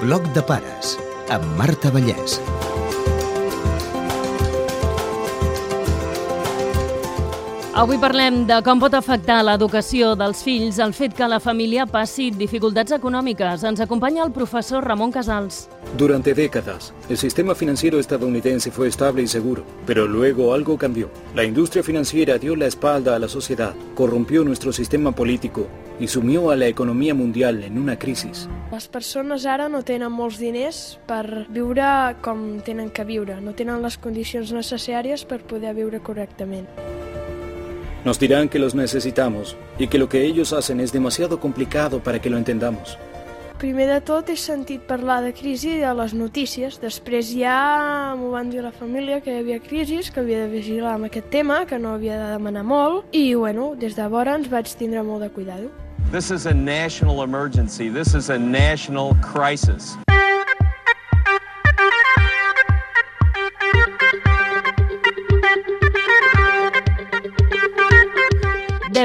Bloc de pares amb Marta Vallès. Avui parlem de com pot afectar l'educació dels fills el fet que la família passi dificultats econòmiques. Ens acompanya el professor Ramon Casals. Durante décadas, el sistema financiero estadounidense fue estable y seguro, pero luego algo cambió. La industria financiera dio la espalda a la sociedad, corrompió nuestro sistema político y sumió a la economía mundial en una crisis. Les persones ara no tenen molts diners per viure com tenen que viure, no tenen les condicions necessàries per poder viure correctament. Nos dirán que los necesitamos y que lo que ellos hacen es demasiado complicado para que lo entendamos. Primer de tot he sentit parlar de crisi de les notícies, després ja m'ho van dir a la família que hi havia crisis, que havia de vigilar amb aquest tema, que no havia de demanar molt, i bueno, des de ens vaig tindre molt de cuidado. This is a national emergency. This is a national crisis.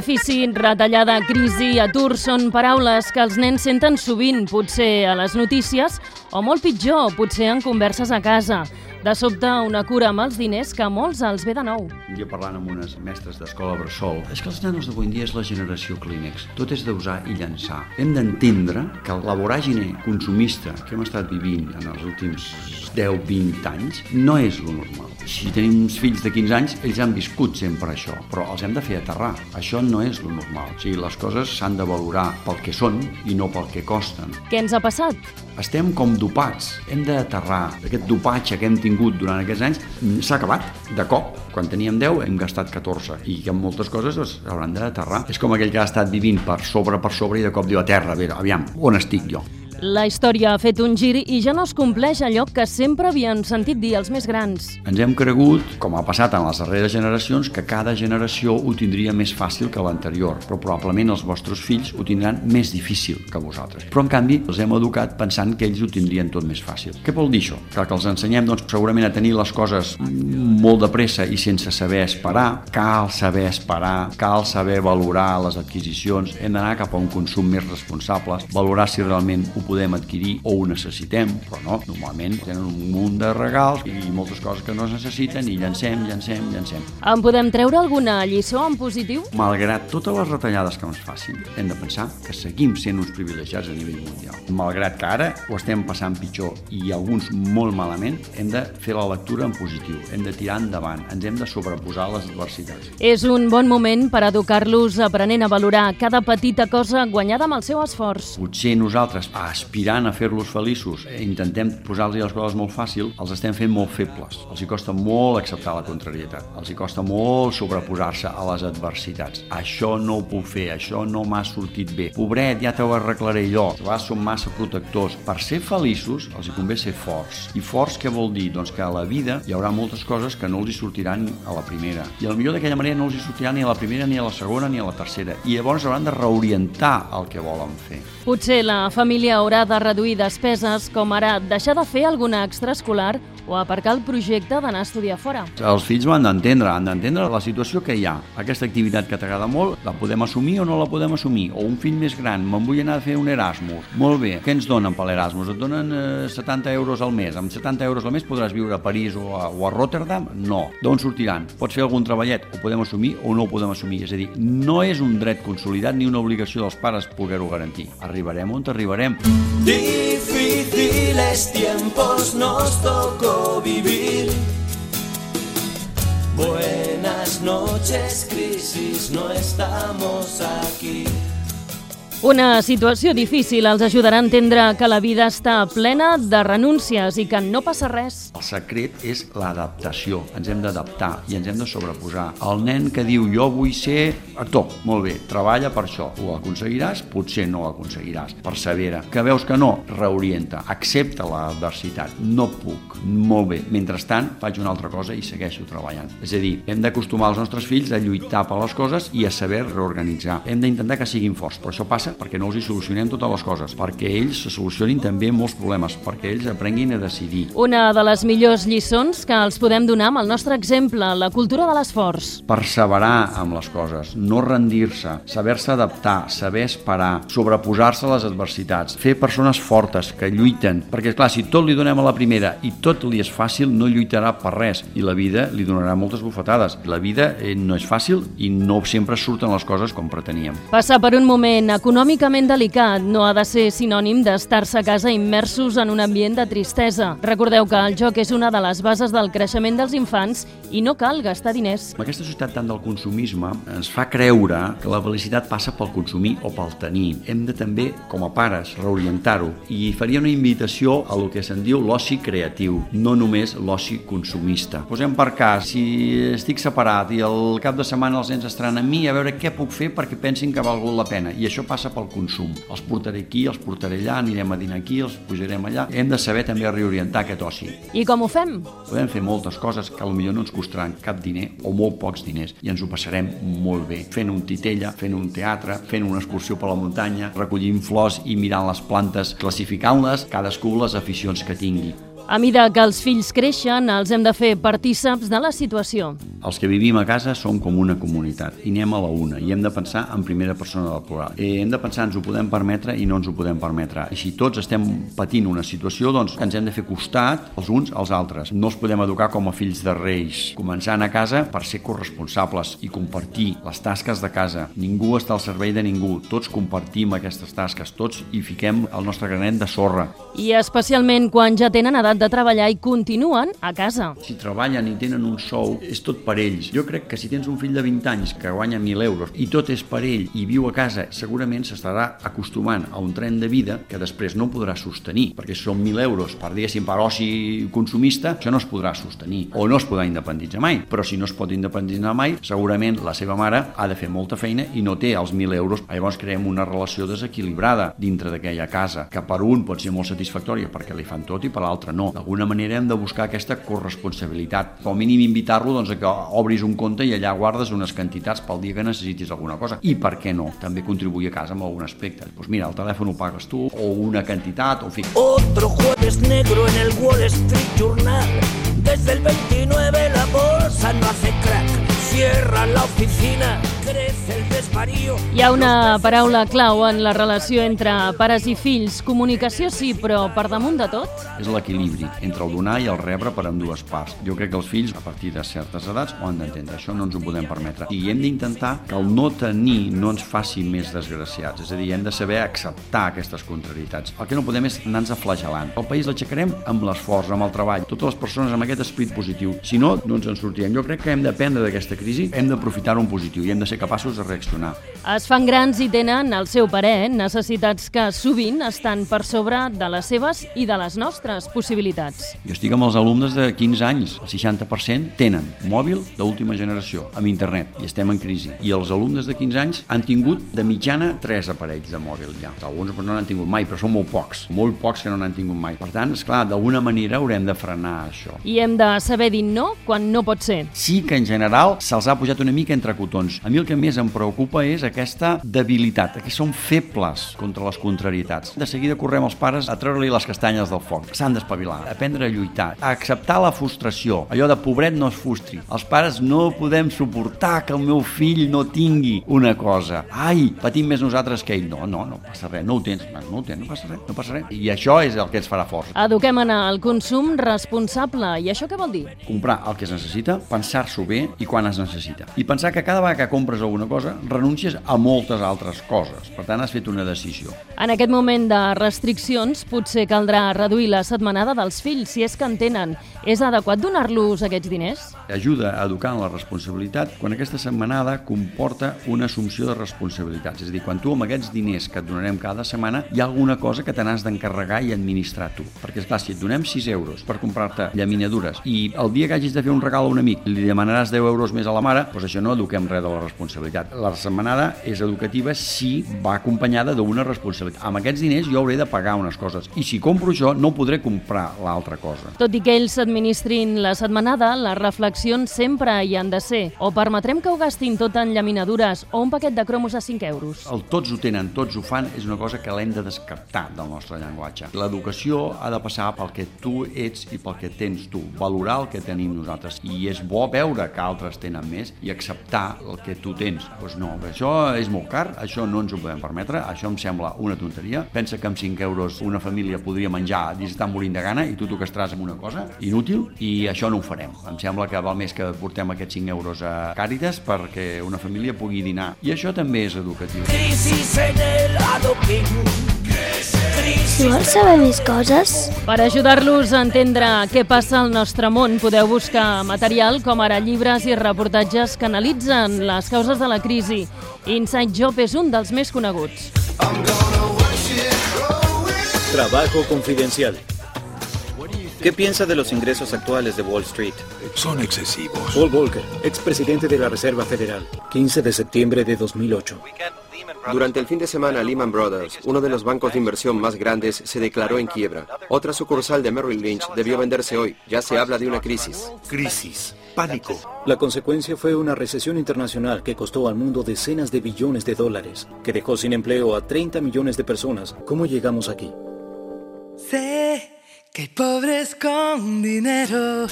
Dèficit, retallada, crisi, atur són paraules que els nens senten sovint, potser a les notícies, o molt pitjor, potser en converses a casa. De sobte, una cura amb els diners que a molts els ve de nou. Jo parlant amb unes mestres d'escola bressol, és que els nanos d'avui dia és la generació clínex. Tot és d'usar i llançar. Hem d'entendre que la voràgine consumista que hem estat vivint en els últims 10-20 anys no és lo normal. Si tenim uns fills de 15 anys, ells han viscut sempre això, però els hem de fer aterrar. Això no és lo normal. O sigui, les coses s'han de valorar pel que són i no pel que costen. Què ens ha passat? Estem com dopats. Hem d'aterrar. Aquest dopatge que hem tingut durant aquests anys s'ha acabat. De cop, quan teníem 10, hem gastat 14. I que moltes coses doncs, hauran d'aterrar. És com aquell que ha estat vivint per sobre, per sobre, i de cop diu a terra, a veure, aviam, on estic jo? La història ha fet un gir i ja no es compleix allò que sempre havien sentit dir els més grans. Ens hem cregut, com ha passat en les darreres generacions, que cada generació ho tindria més fàcil que l'anterior, però probablement els vostres fills ho tindran més difícil que vosaltres. Però en canvi els hem educat pensant que ells ho tindrien tot més fàcil. Què vol dir això? Que, que els ensenyem doncs, segurament a tenir les coses molt de pressa i sense saber esperar, cal saber esperar, cal saber valorar les adquisicions, hem d'anar cap a un consum més responsable, valorar si realment ho podem adquirir o ho necessitem, però no, normalment tenen un munt de regals i moltes coses que no es necessiten i llancem, llancem, llancem. En podem treure alguna lliçó en positiu? Malgrat totes les retallades que ens facin, hem de pensar que seguim sent uns privilegiats a nivell mundial. Malgrat que ara ho estem passant pitjor i alguns molt malament, hem de fer la lectura en positiu, hem de tirar endavant, ens hem de sobreposar les adversitats. És un bon moment per educar-los aprenent a valorar cada petita cosa guanyada amb el seu esforç. Potser nosaltres, aspirant a fer-los feliços, intentem posar-los les coses molt fàcil, els estem fent molt febles. Els hi costa molt acceptar la contrarietat. Els hi costa molt sobreposar-se a les adversitats. Això no ho puc fer, això no m'ha sortit bé. Pobret, ja t'ho arreglaré jo. A vegades som massa protectors. Per ser feliços els hi convé ser forts. I forts què vol dir? Doncs que a la vida hi haurà moltes coses que no els hi sortiran a la primera. I millor d'aquella manera no els hi sortiran ni a la primera, ni a la segona, ni a la tercera. I llavors hauran de reorientar el que volen fer. Potser la família haurà de reduir despeses, com ara deixar de fer alguna extraescolar o aparcar el projecte d'anar a estudiar fora. Els fills ho han d'entendre, han d'entendre la situació que hi ha. Aquesta activitat que t'agrada molt, la podem assumir o no la podem assumir? O un fill més gran, me'n vull anar a fer un Erasmus. Molt bé, què ens donen per l'Erasmus? Et donen eh, 70 euros al mes. Amb 70 euros al mes podràs viure a París o a, o a Rotterdam? No. D'on sortiran? Pots fer algun treballet? Ho podem assumir o no ho podem assumir? És a dir, no és un dret consolidat ni una obligació dels pares poder-ho garantir. Arribarem on arribarem. Difíciles tiempos nos tocó vivir. Buenas noches, crisis, no estamos aquí. Una situació difícil els ajudarà a entendre que la vida està plena de renúncies i que no passa res. El secret és l'adaptació. Ens hem d'adaptar i ens hem de sobreposar. El nen que diu jo vull ser actor, molt bé, treballa per això. Ho aconseguiràs? Potser no ho aconseguiràs. Persevera. Que veus que no? Reorienta. Accepta l'adversitat. No puc. Molt bé. Mentrestant, faig una altra cosa i segueixo treballant. És a dir, hem d'acostumar els nostres fills a lluitar per les coses i a saber reorganitzar. Hem d'intentar que siguin forts, però això passa perquè no els hi solucionem totes les coses, perquè ells se solucionin també molts problemes, perquè ells aprenguin a decidir. Una de les millors lliçons que els podem donar amb el nostre exemple, la cultura de l'esforç. Perseverar amb les coses, no rendir-se, saber-se adaptar, saber esperar, sobreposar-se a les adversitats, fer persones fortes que lluiten, perquè clar, si tot li donem a la primera i tot li és fàcil, no lluitarà per res i la vida li donarà moltes bufetades. La vida eh, no és fàcil i no sempre surten les coses com preteníem. Passar per un moment econòmicament delicat no ha de ser sinònim d'estar-se a casa immersos en un ambient de tristesa. Recordeu que el joc és una de les bases del creixement dels infants i no cal gastar diners. Aquesta societat tant del consumisme ens fa creure que la felicitat passa pel consumir o pel tenir. Hem de també, com a pares, reorientar-ho i faria una invitació a lo que se'n diu l'oci creatiu, no només l'oci consumista. Posem per cas, si estic separat i al cap de setmana els nens estaran amb mi, a veure què puc fer perquè pensin que ha valgut la pena. I això passa pel consum. Els portaré aquí, els portaré allà, anirem a dinar aquí, els pujarem allà. Hem de saber també reorientar aquest oci. I com ho fem? Podem fer moltes coses que potser no ens costaran cap diner o molt pocs diners i ens ho passarem molt bé. Fent un titella, fent un teatre, fent una excursió per la muntanya, recollint flors i mirant les plantes, classificant-les, cadascú les aficions que tingui. A mida que els fills creixen, els hem de fer partíceps de la situació. Els que vivim a casa som com una comunitat i anem a la una i hem de pensar en primera persona del plural. Eh, hem de pensar ens ho podem permetre i no ens ho podem permetre. I si tots estem patint una situació, doncs ens hem de fer costat els uns als altres. No els podem educar com a fills de reis. Començant a casa per ser corresponsables i compartir les tasques de casa. Ningú està al servei de ningú. Tots compartim aquestes tasques. Tots hi fiquem el nostre granet de sorra. I especialment quan ja tenen edat de treballar i continuen a casa. Si treballen i tenen un sou, és tot per ells. Jo crec que si tens un fill de 20 anys que guanya 1.000 euros i tot és per ell i viu a casa, segurament s'estarà acostumant a un tren de vida que després no podrà sostenir, perquè són 1.000 euros per, diguéssim, per oci consumista, això no es podrà sostenir o no es podrà independitzar mai. Però si no es pot independitzar mai, segurament la seva mare ha de fer molta feina i no té els 1.000 euros. Llavors creem una relació desequilibrada dintre d'aquella casa, que per un pot ser molt satisfactòria perquè li fan tot i per l'altre no. D'alguna manera hem de buscar aquesta corresponsabilitat. Com a mínim invitar-lo doncs, a que obris un compte i allà guardes unes quantitats pel dia que necessitis alguna cosa. I per què no? També contribuir a casa amb algun aspecte. Doncs mira, el telèfon ho pagues tu, o una quantitat, o en fi. Otro jueves negro en el Wall Street Journal. Desde el 29 la bolsa no hace crack. Cierran la oficina. Hi ha una paraula clau en la relació entre pares i fills. Comunicació sí, però per damunt de tot? És l'equilibri entre el donar i el rebre per amb dues parts. Jo crec que els fills, a partir de certes edats, ho han d'entendre. Això no ens ho podem permetre. I hem d'intentar que el no tenir no ens faci més desgraciats. És a dir, hem de saber acceptar aquestes contrarietats. El que no podem és anar-nos flagelant. El país l'aixecarem amb l'esforç, amb el treball. Totes les persones amb aquest esperit positiu. Si no, no ens en sortirem. Jo crec que hem d'aprendre d'aquesta crisi, hem d'aprofitar-ho positiu i hem de ser capaços de reaccionar. Es fan grans i tenen, al seu parer, necessitats que sovint estan per sobre de les seves i de les nostres possibilitats. Jo estic amb els alumnes de 15 anys. El 60% tenen mòbil d'última generació, amb internet, i estem en crisi. I els alumnes de 15 anys han tingut de mitjana 3 aparells de mòbil ja. Alguns no n'han tingut mai, però són molt pocs. Molt pocs que no n'han tingut mai. Per tant, és clar, d'alguna manera haurem de frenar això. I hem de saber dir no quan no pot ser. Sí que en general se'ls ha pujat una mica entre cotons. A mi el que més em preocupa és aquesta debilitat, que són febles contra les contrarietats. De seguida correm els pares a treure-li les castanyes del foc. S'han d'espavilar, aprendre a lluitar, a acceptar la frustració, allò de pobret no es frustri. Els pares no podem suportar que el meu fill no tingui una cosa. Ai, patim més nosaltres que ell. No, no, no passa res, no ho tens, no ho tens, no passa res, no passa res. I això és el que ens farà forts. Eduquem en el consum responsable. I això què vol dir? Comprar el que es necessita, pensar-s'ho bé i quan es necessita. I pensar que cada vegada que compres alguna cosa, renuncies a moltes altres coses. Per tant, has fet una decisió. En aquest moment de restriccions, potser caldrà reduir la setmanada dels fills, si és que en tenen. És adequat donar-los aquests diners? Ajuda a educar en la responsabilitat quan aquesta setmanada comporta una assumpció de responsabilitats. És a dir, quan tu amb aquests diners que et donarem cada setmana hi ha alguna cosa que te n'has d'encarregar i administrar tu. Perquè, esclar, si et donem 6 euros per comprar-te llaminadures i el dia que hagis de fer un regal a un amic li demanaràs 10 euros més a la mare, doncs això no eduquem res de la responsabilitat. La setmanada és educativa si va acompanyada d'una responsabilitat. Amb aquests diners jo hauré de pagar unes coses i si compro això no podré comprar l'altra cosa. Tot i que ells administrin la setmanada, les reflexions sempre hi han de ser. O permetrem que ho gastin tot en llaminadures o un paquet de cromos a 5 euros. El tots ho tenen, tots ho fan, és una cosa que l'hem de descartar del nostre llenguatge. L'educació ha de passar pel que tu ets i pel que tens tu, valorar el que tenim nosaltres. I és bo veure que altres tenen més i acceptar el que tu tens. Doncs pues no, això és molt car, això no ens ho podem permetre, això em sembla una tonteria. Pensa que amb 5 euros una família podria menjar i estar morint de gana i tu t'ho gastràs amb una cosa inútil i això no ho farem. Em sembla que val més que portem aquests 5 euros a Càritas perquè una família pugui dinar. I això també és educatiu. Crisis en el adoquín. Si vols saber més coses, Per ajudar-los a entendre què passa al nostre món, podeu buscar material com ara llibres i reportatges que analitzen les causes de la crisi. Inside Job és un dels més coneguts. Trabajo confidencial. ¿Qué piensa de los ingresos actuales de Wall Street? Son excesivos. Paul Volcker, expresidente de la Reserva Federal, 15 de septiembre de 2008. Durante el fin de semana, Lehman Brothers, uno de los bancos de inversión más grandes, se declaró en quiebra. Otra sucursal de Merrill Lynch debió venderse hoy. Ya se habla de una crisis. Crisis. Pánico. La consecuencia fue una recesión internacional que costó al mundo decenas de billones de dólares, que dejó sin empleo a 30 millones de personas. ¿Cómo llegamos aquí? Sé que hay pobres con dinero,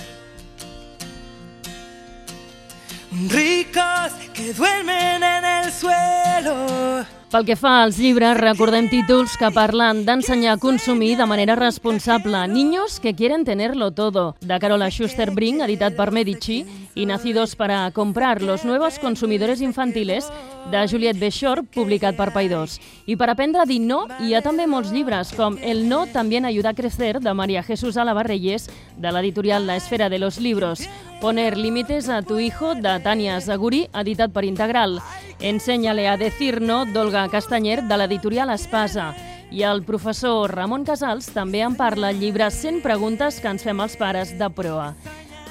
ricos que duermen en el suelo. Pel que fa als llibres, recordem títols que parlen d'ensenyar a consumir de manera responsable. Niños que quieren tenerlo todo, de Carola Schuster-Brink, editat per Medici, i Nacidos para comprar, los nuevos consumidores infantiles, de Juliette Bechor, publicat per Paidós. I per aprendre a dir no, hi ha també molts llibres, com El no también ayuda a crecer, de María Jesús Álava Reyes, de l'editorial La Esfera de los Libros. Poner límites a tu hijo, de Tania Zaguri, editat per Integral. Enséñale a decir no, d'Olga Castanyer, de l'editorial Espasa. I el professor Ramon Casals també en parla al llibre 100 preguntes que ens fem els pares de proa.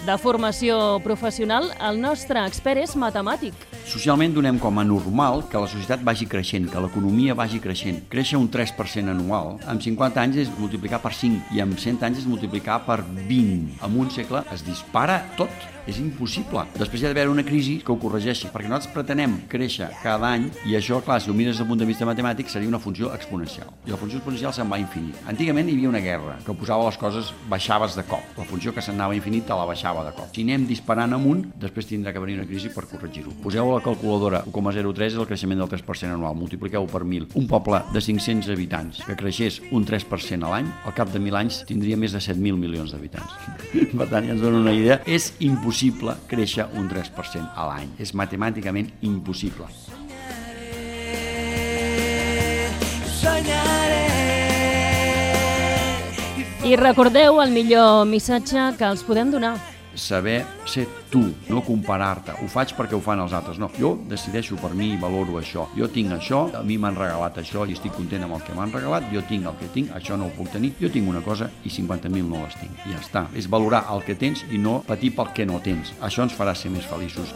De formació professional, el nostre expert és matemàtic. Socialment donem com a normal que la societat vagi creixent, que l'economia vagi creixent. Créixer un 3% anual, amb 50 anys és multiplicar per 5 i amb 100 anys és multiplicar per 20. En un segle es dispara tot. És impossible. Després hi ha d'haver una crisi que ho corregeixi, perquè nosaltres pretenem créixer cada any i això, clar, si ho mires des del punt de vista matemàtic, seria una funció exponencial. I la funció exponencial se'n va infinit. Antigament hi havia una guerra que posava les coses, baixaves de cop. La funció que s'anava infinit te la baixava de cop. Si anem disparant amunt, després tindrà que venir una crisi per corregir-ho. Poseu a la calculadora 1,03 és el creixement del 3% anual, multipliqueu per 1.000. Un poble de 500 habitants que creixés un 3% a l'any, al cap de 1.000 anys tindria més de 7.000 milions d'habitants. per tant, ja ens dona una idea. És impossible créixer un 3% a l'any. És matemàticament impossible. I recordeu el millor missatge que els podem donar. Saber ser tu, no comparar-te. Ho faig perquè ho fan els altres. No, jo decideixo per mi i valoro això. Jo tinc això, a mi m'han regalat això i estic content amb el que m'han regalat, jo tinc el que tinc, això no ho puc tenir, jo tinc una cosa i 50.000 no les tinc. I ja està. És valorar el que tens i no patir pel que no tens. Això ens farà ser més feliços.